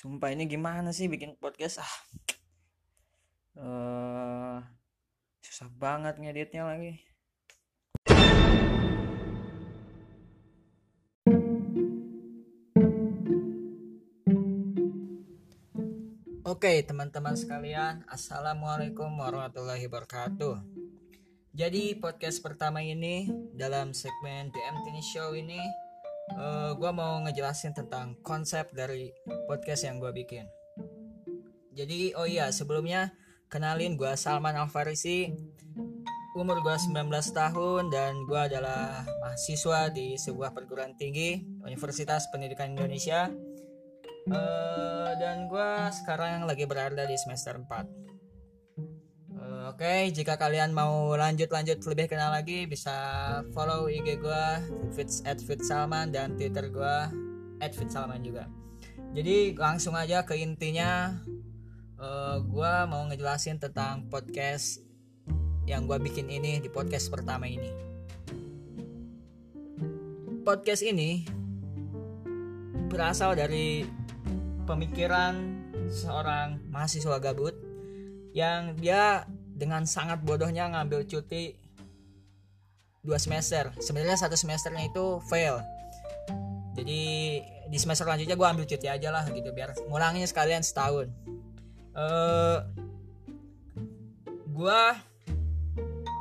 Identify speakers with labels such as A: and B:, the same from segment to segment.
A: Sumpah ini gimana sih bikin podcast ah. Eh susah banget ngeditnya lagi. Oke teman-teman sekalian Assalamualaikum warahmatullahi wabarakatuh Jadi podcast pertama ini Dalam segmen DM Tini Show ini uh, Gue mau ngejelasin tentang konsep dari podcast yang gue bikin. Jadi oh iya sebelumnya Kenalin gue Salman Alfarisi. Umur gue 19 tahun dan gue adalah mahasiswa di sebuah perguruan tinggi Universitas Pendidikan Indonesia. Uh, dan gue sekarang lagi berada di semester 4 uh, Oke, jika kalian mau lanjut-lanjut lebih kenal lagi bisa follow IG gue fits at Salman dan Twitter gue at Salman juga. Jadi langsung aja ke intinya, uh, gue mau ngejelasin tentang podcast yang gue bikin ini di podcast pertama ini. Podcast ini berasal dari pemikiran seorang mahasiswa gabut yang dia dengan sangat bodohnya ngambil cuti dua semester. Sebenarnya satu semesternya itu fail. Jadi di semester selanjutnya gue ambil cuti aja lah gitu biar ngulangnya sekalian setahun. Uh, gue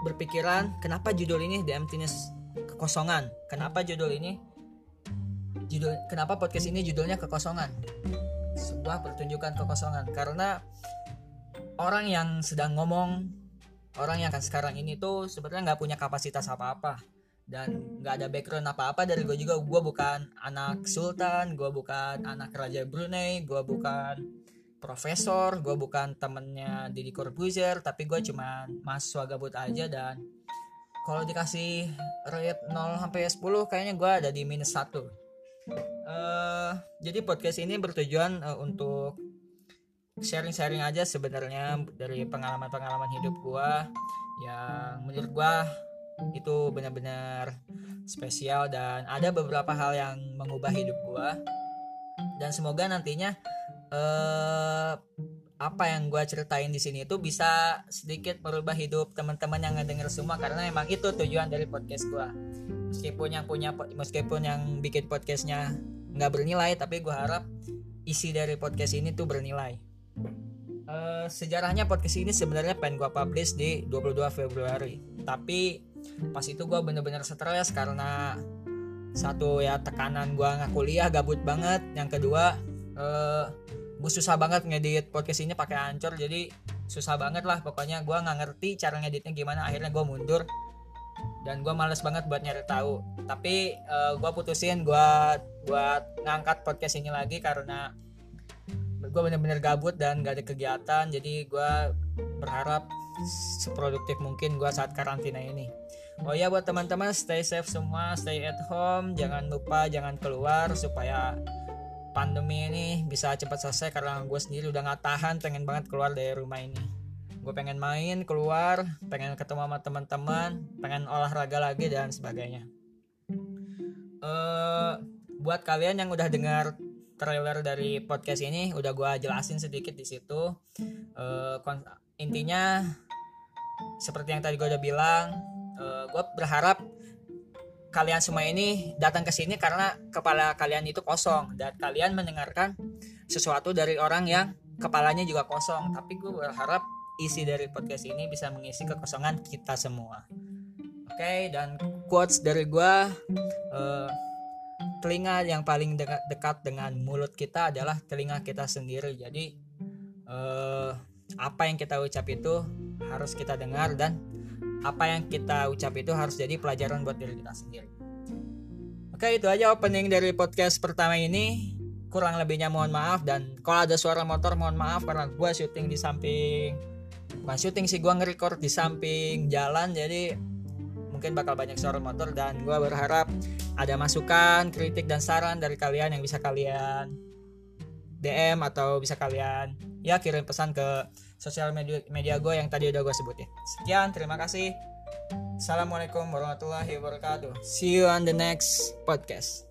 A: berpikiran kenapa judul ini The Emptiness kekosongan? Kenapa judul ini judul kenapa podcast ini judulnya kekosongan? Sebuah pertunjukan kekosongan. Karena orang yang sedang ngomong orang yang kan sekarang ini tuh sebenarnya nggak punya kapasitas apa-apa. Dan nggak ada background apa-apa dari gue juga. Gue bukan anak sultan gue bukan anak raja Brunei gue bukan profesor gue bukan temennya Didi Corbuzier tapi gue cuma mahasiswa gabut aja. Dan kalau dikasih rate 0 sampai 10 kayaknya gue ada di minus 1 uh, jadi podcast ini bertujuan uh, untuk sharing-sharing aja sebenarnya dari pengalaman-pengalaman hidup gua. Yang menurut gua itu benar-benar spesial dan ada beberapa hal yang mengubah hidup gua. Dan semoga nantinya uh, apa yang gue ceritain di sini itu bisa sedikit merubah hidup teman-teman yang ngedenger semua karena emang itu tujuan dari podcast gue meskipun yang punya meskipun yang bikin podcastnya nggak bernilai tapi gue harap isi dari podcast ini tuh bernilai uh, sejarahnya podcast ini sebenarnya pengen gue publish di 22 Februari. Tapi pas itu gue bener-bener stres karena satu ya tekanan gue nggak kuliah gabut banget. Yang kedua uh, eh, gue susah banget ngedit podcast ini pakai ancur jadi susah banget lah. Pokoknya gue nggak ngerti cara ngeditnya gimana. Akhirnya gue mundur. Dan gue males banget buat nyari tahu. Tapi uh, eh, gue putusin gue buat ngangkat podcast ini lagi karena gue bener-bener gabut dan gak ada kegiatan jadi gue berharap seproduktif mungkin gue saat karantina ini. Oh ya buat teman-teman stay safe semua stay at home. Jangan lupa jangan keluar supaya pandemi ini bisa cepat selesai karena gue sendiri udah gak tahan pengen banget keluar dari rumah ini. Gue pengen main keluar pengen ketemu sama teman-teman pengen olahraga lagi dan sebagainya. Uh, buat kalian yang udah dengar trailer dari podcast ini udah gue jelasin sedikit di situ. Uh, intinya seperti yang tadi gue udah bilang uh, gue berharap kalian semua ini datang ke sini karena kepala kalian itu kosong dan kalian mendengarkan sesuatu dari orang yang kepalanya juga kosong. Tapi gue berharap isi dari podcast ini bisa mengisi kekosongan kita semua. Oke, okay, dan quotes dari gue, uh, telinga yang paling dekat, dekat dengan mulut kita adalah telinga kita sendiri. Jadi uh, apa yang kita ucap itu harus kita dengar dan apa yang kita ucap itu harus jadi pelajaran buat diri kita sendiri. Oke, itu aja opening dari podcast pertama ini kurang lebihnya mohon maaf dan kalau ada suara motor mohon maaf karena gue syuting di samping bukan syuting sih gue nge-record di samping jalan jadi mungkin bakal banyak suara motor dan gue berharap ada masukan, kritik dan saran dari kalian yang bisa kalian DM atau bisa kalian ya kirim pesan ke sosial media media gue yang tadi udah gue sebutin. Sekian, terima kasih. Assalamualaikum warahmatullahi wabarakatuh. See you on the next podcast.